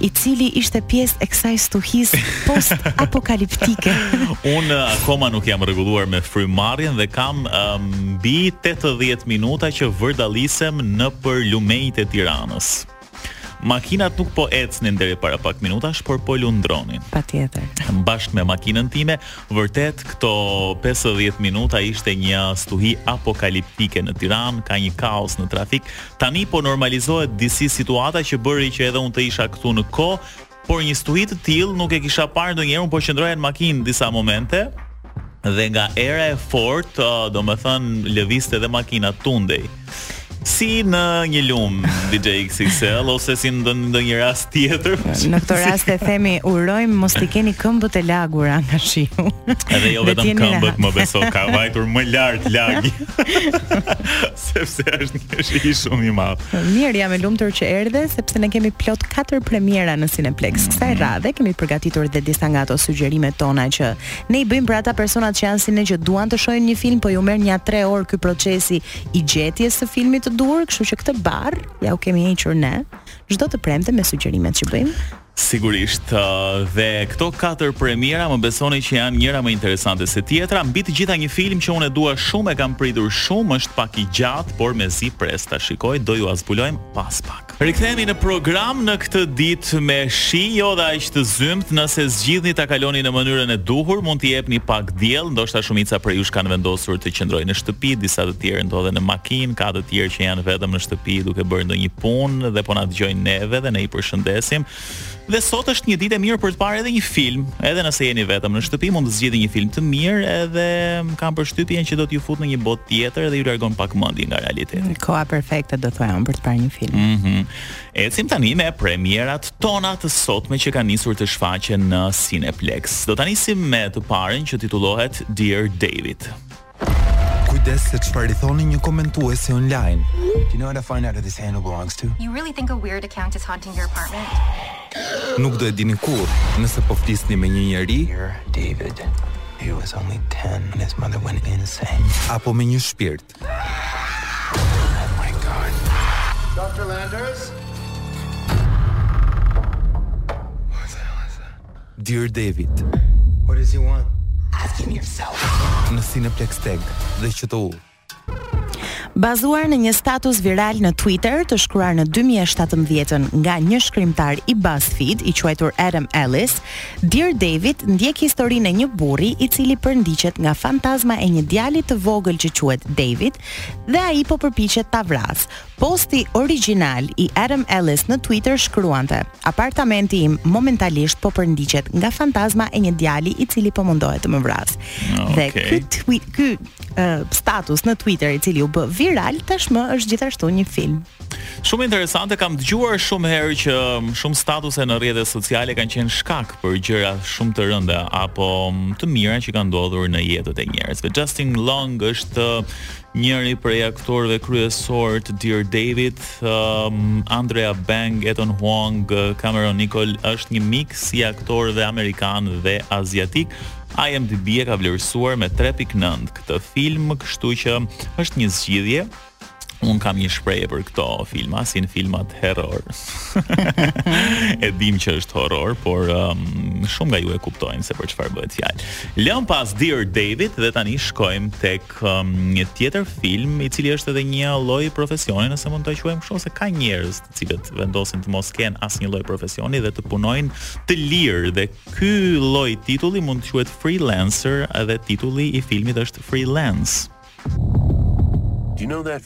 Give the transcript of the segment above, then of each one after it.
i cili ishte pjesë e kësaj stuhisë post-apokaliptike. Unë uh, akoma nuk jam rregulluar me frymarrjen dhe kam um, mbi um, 80 minuta që vërdalisem nëpër lumenjtë e Tiranës. Makinat nuk po ecnin deri para pak minutash, por po lundronin. Patjetër. Bashkë me makinën time, Vërtet këto pesëdhjetë minuta ishte një stuhi apokaliptike në Tiranë, ka një kaos në trafik. Tani po normalizohet disi situata që bëri që edhe unë të isha këtu në kohë, por një stuhi të tillë nuk e kisha parë ndonjëherë, unë po qëndroja në makinë disa momente dhe nga era e fortë, uh, domethënë lëvizte edhe makina tundej. Si në një lum DJ XXL ose si në ndonjë rast tjetër. Në këtë rast e themi urojmë mos t'i keni këmbët e lagura nga shiu. Edhe jo vetëm këmbët, më beso, ka vajtur më lart lagi. sepse është një shi shumë i madh. Mirë, jam e lumtur që erdhe sepse ne kemi plot katër premiera në Cineplex. Kësaj mm -hmm. radhe kemi përgatitur dhe disa nga ato sugjerimet tona që ne i bëjmë për ata personat që janë si ne që duan të shohin një film, po u merr një 3 orë ky procesi i gjetjes së filmit të duhur, kështu që këtë barrë jua kemi hequr ne çdo të premte me sugjerimet që bëjmë. Sigurisht, uh, dhe këto katër premiera më besoni që janë njëra më interesante se tjetra, mbi të gjitha një film që unë e dua shumë e kam pritur shumë, është pak i gjatë, por mezi pres ta shikoj, do jua zbulojmë pas pak. Rikthehemi në program në këtë ditë me shi, jo dhe aq të zymtë. Nëse zgjidhni ta kaloni në mënyrën e duhur, mund t'i jepni pak diell. Ndoshta shumica prej jush kanë vendosur të qëndrojnë në shtëpi, disa të tjerë ndodhen në makinë, ka të tjerë që janë vetëm në shtëpi duke bërë ndonjë punë dhe po na dëgjojnë neve dhe ne i përshëndesim. Dhe sot është një ditë e mirë për të parë edhe një film, edhe nëse jeni vetëm në shtëpi, mund të zgjidhni një film të mirë, edhe kam përshtypjen që do t'ju futë në një botë tjetër dhe ju largon pak mendjen nga realiteti. Mm, koha perfekte do thoja unë për të parë një film. Mhm. Mm Ecim tani me premierat tona të sotme që kanë nisur të shfaqen në Cineplex. Do ta nisim me të parën që titullohet Dear David. Kujdes se çfarë i thoni një komentuesi online. Do you know how to find out who this handle belongs to? You really think a weird account is haunting your apartment? Nuk do e dini kurrë nëse po flisni me një njeri, Dear David. He was only 10 when his mother went insane. Apo me një shpirt. Oh my god. Dr. Landers? Dear David. What does he want? Ask him yourself. Në Cineplex TEG dhe QTU. Bazuar në një status viral në Twitter të shkruar në 2017-ën nga një shkrimtar i BuzzFeed i quajtur Adam Ellis, Dear David ndjek historinë e një burri i cili përndiqet nga fantazma e një djali të vogël që quhet David dhe ai po përpiqet ta vrasë. Posti origjinal i Adam Ellis në Twitter shkruante, Apartamenti im momentalisht po përndiqet nga fantazma e një djali i cili po mundohet të më vrasë. Okay. Dhe ky tweet, ky uh, status në Twitter i cili u bë viral tashmë është gjithashtu një film. Shumë interesante, kam dëgjuar shumë herë që um, shumë statuse në rrjete sociale kanë qenë shkak për gjëra shumë të rënda apo um, të mira që kanë ndodhur në jetët e njerëzve. Justin Long është uh, Njëri prej aktorëve kryesorë të Dear David, um, Andrea Bang, Ethan Huang, Cameron Nicol, është një miks i aktorëve amerikanë dhe aziatik. IMDb e ka vlerësuar me 3.9 këtë film, kështu që është një zgjedhje. Unë kam një shprehje për këto filma, si në filmat horror. e dim që është horror, por um, shumë nga ju e kuptojnë se për çfarë bëhet fjalë. Lëmë pas Dear David dhe tani shkojmë tek një tjetër film i cili është edhe një lloj profesioni nëse mund ta quajmë kështu se ka njerëz të cilët vendosin të mos kenë asnjë lloj profesioni dhe të punojnë të lirë dhe ky lloj titulli mund të quhet freelancer edhe titulli i filmit është freelance Do you know that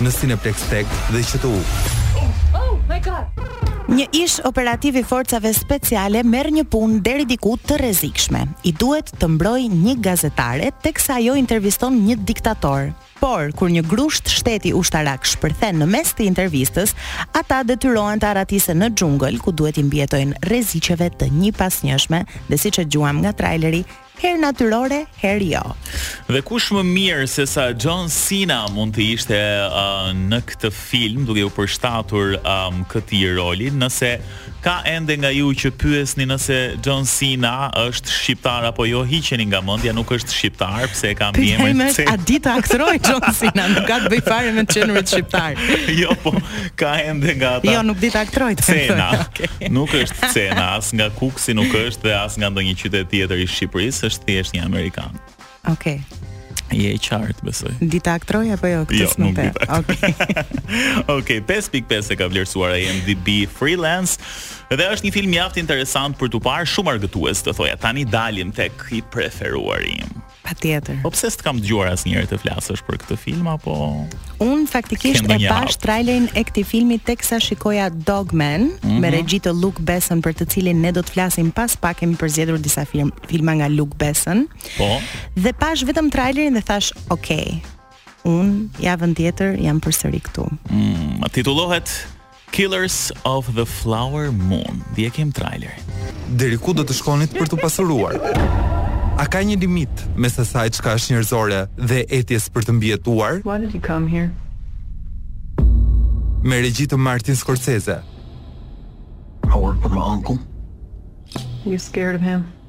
në Cineplexx TEG dhe QTU. Oh my god. Një ish operativ i forcave speciale merr një punë deri diku të rrezikshme. I duhet të mbrojë një gazetare teksa ajo interviston një diktator. Por kur një grusht shteti ushtarak shpërthen në mes të intervistës, ata detyrohen të arratisen në xhungël ku duhet t'i mbijetojnë rreziqeve të njëpasnjëshme dhe siç e dëgjuam nga traileri, herë natyrore, herë jo. Dhe kush më mirë se sa John Cena mund të ishte uh, në këtë film duke u përshtatur um, këtij roli, nëse ka ende nga ju që pyesni nëse John Cena është shqiptar apo jo, hiqeni nga mendja, nuk është shqiptar, pse e ka mbiemrin. Pyetja është a di të aktrojë John Cena, nuk ka të bëjë fare me të qenurit shqiptar. jo, po ka ende nga ata. Jo, nuk di të aktrojë. Cena. okay. Nuk është Cena as nga Kuk si nuk është dhe as nga ndonjë qytet tjetër i Shqipërisë, është thjesht një amerikan. Okej. Okay. Je e qartë, besoj. Di të aktrojë apo jo? Këtë jo, nuk pe. di të. Okej. Okay. okay, 5.5 e ka vlerësuar IMDb Freelance. Dhe është një film mjaft interesant për t'u parë, shumë argëtues, do thoja. Tani dalim tek i preferuari im. Patjetër. Po pse s'kam dëgjuar asnjëherë të flasësh për këtë film apo Unë faktikisht e pashë trailerin e këtij filmi teksa shikoja Dogman mm -hmm. me regji të Luc Besson për të cilin ne do të flasim pas pak kemi përzgjedhur disa film, filma nga Luc Besson. Po. Dhe pashë vetëm trailerin dhe thashë, "Ok. Unë javën tjetër jam përsëri këtu." Mm, titullohet Killers of the Flower Moon, ndjekim trailerin. Deri ku do të shkonit për t'u pasuruar? A ka një limit mes asaj çka është njerëzore dhe etjes për të mbijetuar? Why did you come here? Me regji të Martin Scorsese. I work with my uncle. You scared of him?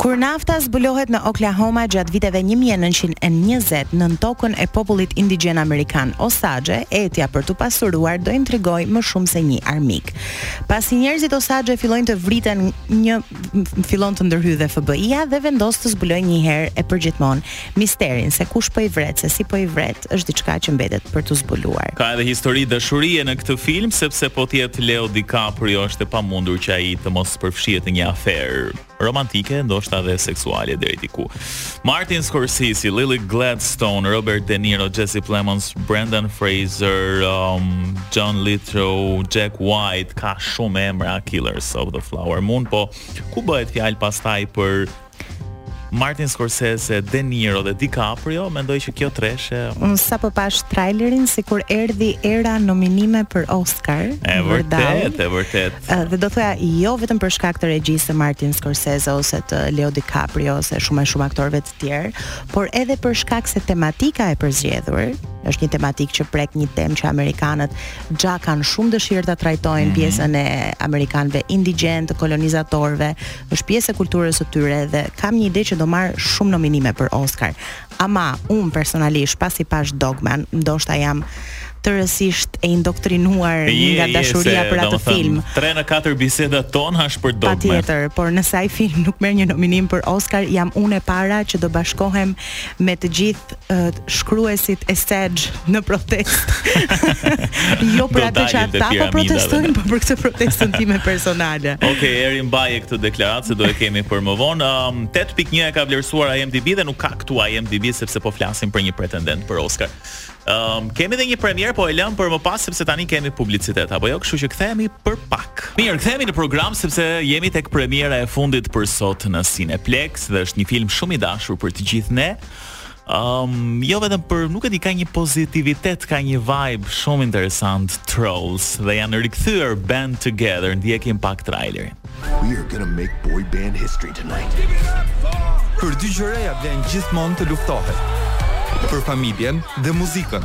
Kur nafta zbulohet në Oklahoma gjatë viteve një mijë e nëntëqind e njëzet nën tokën e popullit indigjen amerikan Osage, etja për t'u pasuruar do intrigojë më shumë se një armik. Pasi njerëzit Osage fillojnë të vriten fillon të ndërhyjë dhe FBI-ja dhe vendos të zbulojë njëherë e përgjithmonë misterin se kush po i vret, se si po i vret, është diçka që mbetet për t'u zbuluar. Ka edhe histori dashurie në këtë film, sepse po të jetë Leo DiCaprio është e pamundur që ai të mos përfshihet në një aferë. romantike, ndoshta dhe seksuale deri diku. Martin Scorsese, Lily Gladstone, Robert De Niro, Jesse Plemons, Brendan Fraser, um, John Lithgow, Jack White, ka shumë emra Killers of the Flower Moon, po kur bëhet fjalë pastaj për Martin Scorsese, De Niro dhe DiCaprio, mendoj që kjo treshe. Unë sapo pashë trailerin sikur erdhi era nominime për Oscar. E vërtetë, e vërtetë. dhe do thoja jo vetëm për shkak të regjisë të Martin Scorsese ose të Leo DiCaprio ose shumë e shumë aktorëve të tjerë, por edhe për shkak se tematika e përzgjedhur është një tematikë që prek një temë që amerikanët e kanë shumë dëshirë ta trajtojnë mm -hmm. pjesën e amerikanëve indigjenë, të kolonizatorëve, është pjesë e kulturës së tyre dhe kam një ide që do marrë shumë nominime për Oscar. Ama unë personalisht pasi pashë Dogman, ndoshta jam tërësisht e indoktrinuar nga dashuria për atë film. 3 në 4 bisedat tona është për Dogman. Patjetër, por nëse ai film nuk merr një nominim për Oscar, jam unë e para që do bashkohem me të gjithë uh, shkruesit e SAG në protestë. jo për atë që ata po protestojnë, por për këtë protestën time personale. Okej, Eri mbaje këtë deklaratë se do e kemi për më vonë. Um, 8.1 e ka vlerësuar IMDb dhe nuk ka këtu IMDb sepse po flasim për një pretendent për Oscar. Um, kemi dhe një premierë, po e lëmë për më pas sepse tani kemi publicitet, apo jo, kështu që kthehemi për pak. Mirë, kthehemi në program sepse jemi tek premiera e fundit për sot në Cineplex dhe është një film shumë i dashur për të gjithë ne. Um, jo vetëm për nuk e di ka një pozitivitet, ka një vibe shumë interesant Trolls dhe janë rikthyer band together, ndjekim pak trailerin. We are gonna make boy band history tonight. Për dy gjëra ia vlen gjithmonë të luftohet. Për familjen dhe muzikën.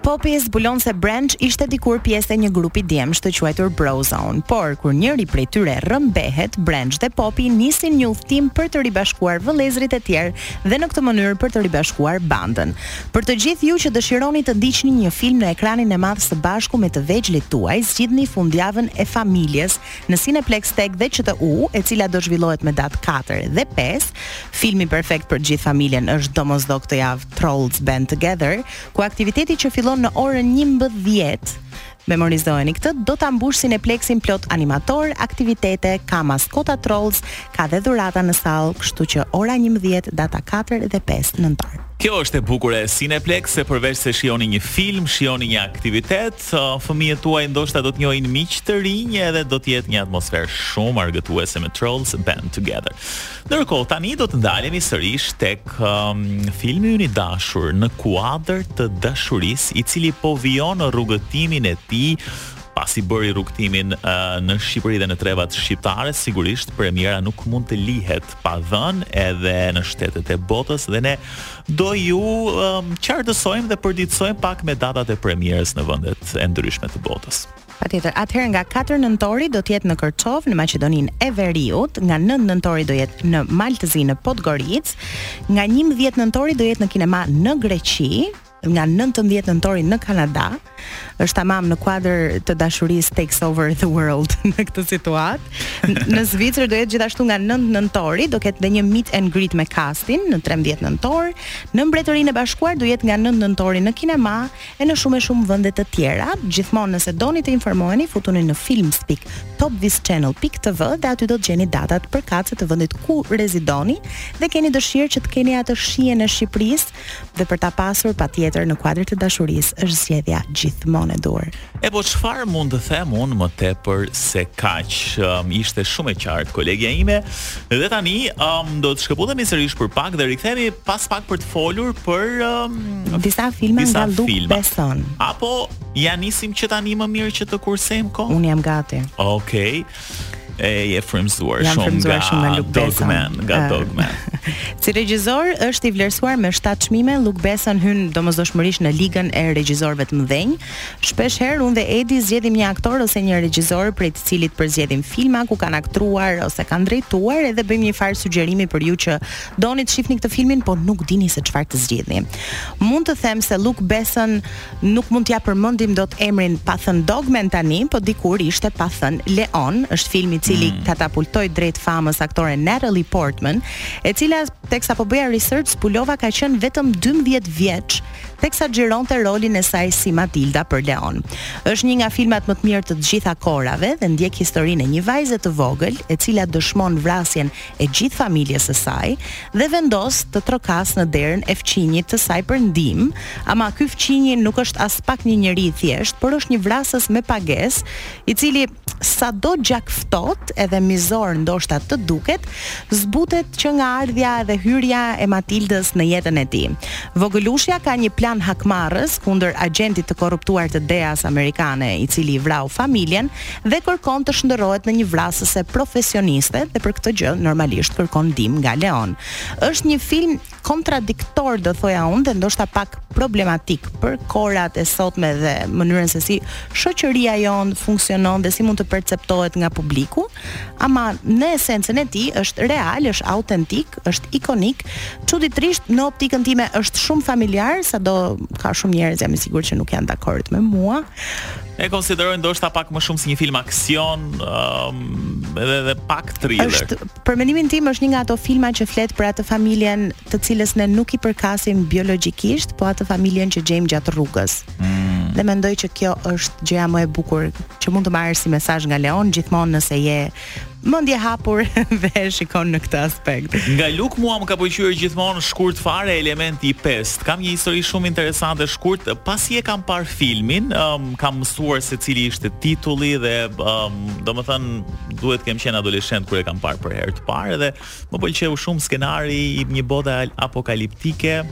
Popi zbulon se Branch ishte dikur pjesë e një grupi djemsh të quajtur Brozone, por kur njëri prej tyre rrëmbehet, Branch dhe Popi nisin një udhëtim për të ribashkuar vëllezërit e tjerë dhe në këtë mënyrë për të ribashkuar bandën. Për të gjithë ju që dëshironi të ndiqni një film në ekranin e madh së bashku me të vegjlit tuaj, zgjidhni Fundjavën e Familjes në Cineplexx TEG dhe QTU, e cila do zhvillohet me datë 4 dhe 5. Filmi perfekt për gjithë familjen është domosdo këtë javë Trolls Band Together, ku aktiviteti që fillon në orën 11 Memorizoheni këtë, do ta mbush Cineplexxin plot animatorë, aktivitete, ka maskota trolls, ka dhe dhurata në sallë, kështu që ora 11 data 4 dhe 5 nëntor. Kjo është e bukur e Cineplexx se përveç se shijoni një film, shijoni një aktivitet, fëmijët tuaj ndoshta do të njohin miq të rinj edhe do të jetë një atmosferë shumë argëtuese me Trolls Band Together. Ndërkohë, tani do të ndalemi sërish tek um, filmi ynë i dashur në kuadër të dashurisë, i cili po vijon rrugëtimin e tij pasi bëri rrugëtimin uh, në Shqipëri dhe në trevat shqiptare, sigurisht premiera nuk mund të lihet pa dhënë edhe në shtetet e botës dhe ne do ju um, qartësojmë dhe përditësojmë pak me datat e premierës në vendet e ndryshme të botës. Patjetër, atëherë nga katër nëntori do të jetë në Kërçovë, në Maqedoninë e Veriut, nga nëntë nëntori do jetë në Mal të Zi në Podgoricë, nga 11 nëntori do jetë në kinema në Greqi, nga 19 nëntori në Kanada. Është tamam në kuadër të dashurisë Takes Over the World në këtë situatë. N- Në Zvicër do jetë gjithashtu nga 9 nëntori, do ketë dhe një meet and greet me castin në 13 nëntor. Në Mbretërinë e Bashkuar do jetë nga 9 nëntori në kinema e në shumë e shumë vende të tjera. Gjithmonë nëse doni të informoheni, futuni në films.top-channel.tv dhe aty do të gjeni datat përkatëse të vendit ku rezidoni dhe keni dëshirë që të keni atë shijen e Shqipërisë dhe për ta pasur patjetër në kuadër të dashurisë është zgjedhja gjithmonë e duhur. E po çfarë mund të them unë më tepër se kaq? Ishte shumë e qartë kolegja ime. Dhe tani um, do të shkëputemi sërish për pak dhe rikthehemi pas pak për të folur për um, disa filma nga Luc Besson. Apo ja nisim që tani më mirë që të kursejmë kohë. Unë jam gati. Okej. Okay e e frymzuar shumë nga, shumë nga Dogman, nga uh, Dogman. si regjisor është i vlerësuar me 7 çmime, Luc Besson hyn domosdoshmërisht në ligën e regjisorëve të mëdhenj. Shpesh herë unë dhe Edi zgjedhim një aktor ose një regjizor prej të cilit përzgjedhim filma ku kanë aktruar ose kanë drejtuar edhe bëjmë një farë sugjerimi për ju që doni të shihni këtë filmin po nuk dini se çfarë të zgjidhni. Mund të them se Luc Besson nuk mund t'ja përmendim dot emrin pa thënë Dogman tani, po dikur ishte pa thënë Leon, është filmi i cili mm. katapultoi drejt famës aktoren Natalie Portman, e cila teksa po bëja research zbulova ka qenë vetëm 12 vjeç teksa xhironte rolin e saj si Matilda për Leon. Është një nga filmat më të mirë të të gjitha kohërave dhe ndjek historinë e një vajze të vogël, e cila dëshmon vrasjen e gjithë familjes së saj dhe vendos të trokasë në derën e fqinjit të saj për ndihmë, ama ky fqinji nuk është aspak një njeri i thjeshtë, por është një vrasës me pagesë, i cili sado gjakftohtë edhe mizor ndoshta të duket, zbutet që nga ardhja dhe hyrja e Matildës në jetën e tij. Vogëlushja ka një plan hakmarrës kundër agjentit të korruptuar të DEA-s amerikane, i cili i vrau familjen dhe kërkon të shndërrohet në një vrasëse profesioniste dhe për këtë gjë normalisht kërkon ndihmë nga Leon. Është një film kontradiktor do thoja unë dhe ndoshta pak problematik për kohërat e sotme dhe mënyrën se si shoqëria jonë funksionon dhe si mund të perceptohet nga publiku, ama në esencën e tij është real, është autentik, është ikonik. Çuditërisht në optikën time është shumë familjar, sado ka shumë njerëz jam e sigurt që nuk janë dakord me mua, e konsiderojnë ndoshta pak më shumë si një film aksion, um, edhe edhe pak thriller. Është për mendimin tim është një nga ato filma që flet për atë familjen të cilës ne nuk i përkasim biologjikisht, po atë familjen që gjejmë gjatë rrugës. Mm. Dhe mendoj që kjo është gjëja më e bukur që mund të marrësh si mesazh nga Leon gjithmonë nëse je mendjehapur dhe e shikon në këtë aspekt. Nga Luk mua më ka pëlqyer gjithmonë shkurt fare elementi i pestë. Kam një histori shumë interesante shkurt, pasi e kam parë filmin, um, kam mësuar se cili ishte titulli dhe um, domethënë duhet të kem qenë adoleshent kur e kam parë për herë të parë dhe më pëlqeu shumë skenari i një bote apokaliptike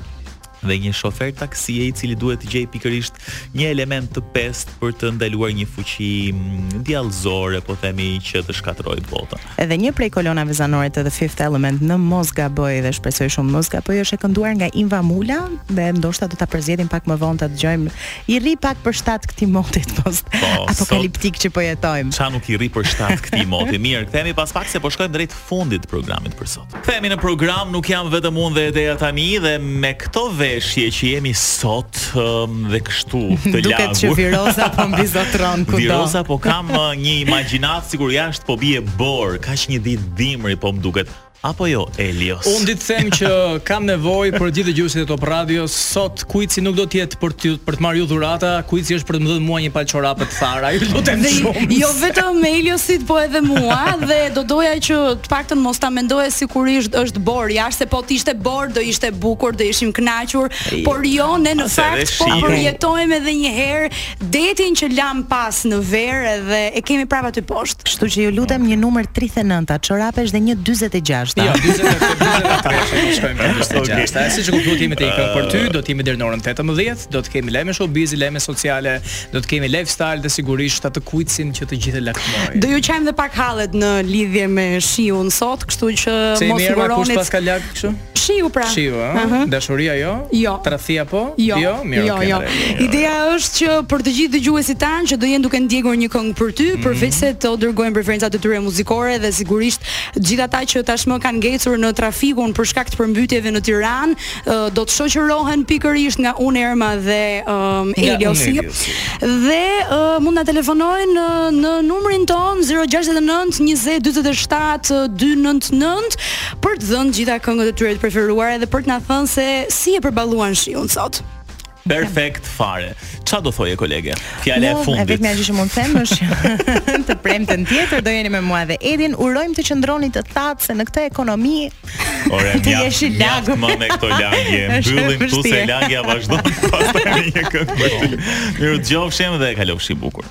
dhe një shofer taksie i cili duhet të gjejë pikërisht një element të pestë për të ndaluar një fuqi mm, djallëzore, po themi që të shkatërrojë botën. Edhe një prej kolonave zanore të The Fifth Element në mos gaboj dhe shpresoj shumë mos gaboj është e kënduar nga Inva Mula dhe ndoshta do ta përzgjedhim pak më vonë ta dëgjojmë. I rri pak për shtat këtij moti post po, apokaliptik që po jetojmë. Ça nuk i rri për shtat këtij moti. Mirë, kthehemi pas pak se po shkojmë drejt fundit të programit për sot. Kthehemi në program, nuk jam vetëm unë dhe Edeja tani dhe me këto veshje që jemi sot um, dhe kështu të lagur. Duket që viroza po mbizotëron kudo. Viroza po kam uh, një imagjinatë sikur jashtë po bie borë, kaq një ditë dimri po më duket. Apo jo, Elios. Unë di të them që kam nevojë për gjithë dëgjuesit e Top Radios sot Kuizi nuk do të jetë për të për të marrë ju dhurata, kuizi është për të më dhënë mua një palë çorape të thara. Ju lutem shumë. Jo vetëm Eliosit, po edhe mua dhe do doja që të paktën mos ta mendoje sikur jashtë është borë, jashtë se po të ishte borë do ishte bukur, do ishim kënaqur, por jo ne në fakt po përjetojmë edhe një herë Detin që lam pas në verë edhe e kemi prap aty poshtë. Kështu që ju lutem okay. një numër 39-a, çorapesh dhe një 46-a. Jo, 43-a do shkojmë për 46-a. Okay. Siç e kuptoj ti me te ikën për ty, do të jemi deri në orën 18, do të kemi lajme showbiz, lajme sociale, do të kemi lifestyle dhe sigurisht atë kuicin që të gjithë lakmojnë. Do ju qajmë dhe pak hallet në lidhje me shiun sot, kështu që mos nguroni. Se më pas ka lart kështu? Shiu pra. Shiu, ëh. Uh -huh. Dashuria jo? Jo. Tradhtia po? Jo. Jo, mirë, jo, okay, jo. jo. Ideja është që për të gjithë dëgjuesit tanë që do jenë duke ndjekur një këngë për ty, mm -hmm. përveç se të dërgojnë preferencat e tyre muzikore dhe sigurisht gjithë ata që tashmë kanë ngecur në trafik për shkak të përmbytjeve në Tiranë, do të shoqërohen pikërisht nga unë Erma dhe um, Eliosi. Dhe uh, mund na telefonojnë në, në numrin ton 069 20 47 299 për të dhënë gjitha këngët e tyre të preferuara dhe për të na thënë se si e përballuan shiun sot. Perfekt fare. Ça do thoje kolege? Fjala e fundit. E vetmja gjë që mund të them është të premten tjetër do jeni me mua dhe Edin. Urojmë të qëndroni të thatë se në këtë ekonomi Ore, të jesh i lagur. Më me këto lagje. Mbyllim këtu se lagja vazhdon. Pastaj një këngë. U dëgjofshim dhe kalofshi bukur.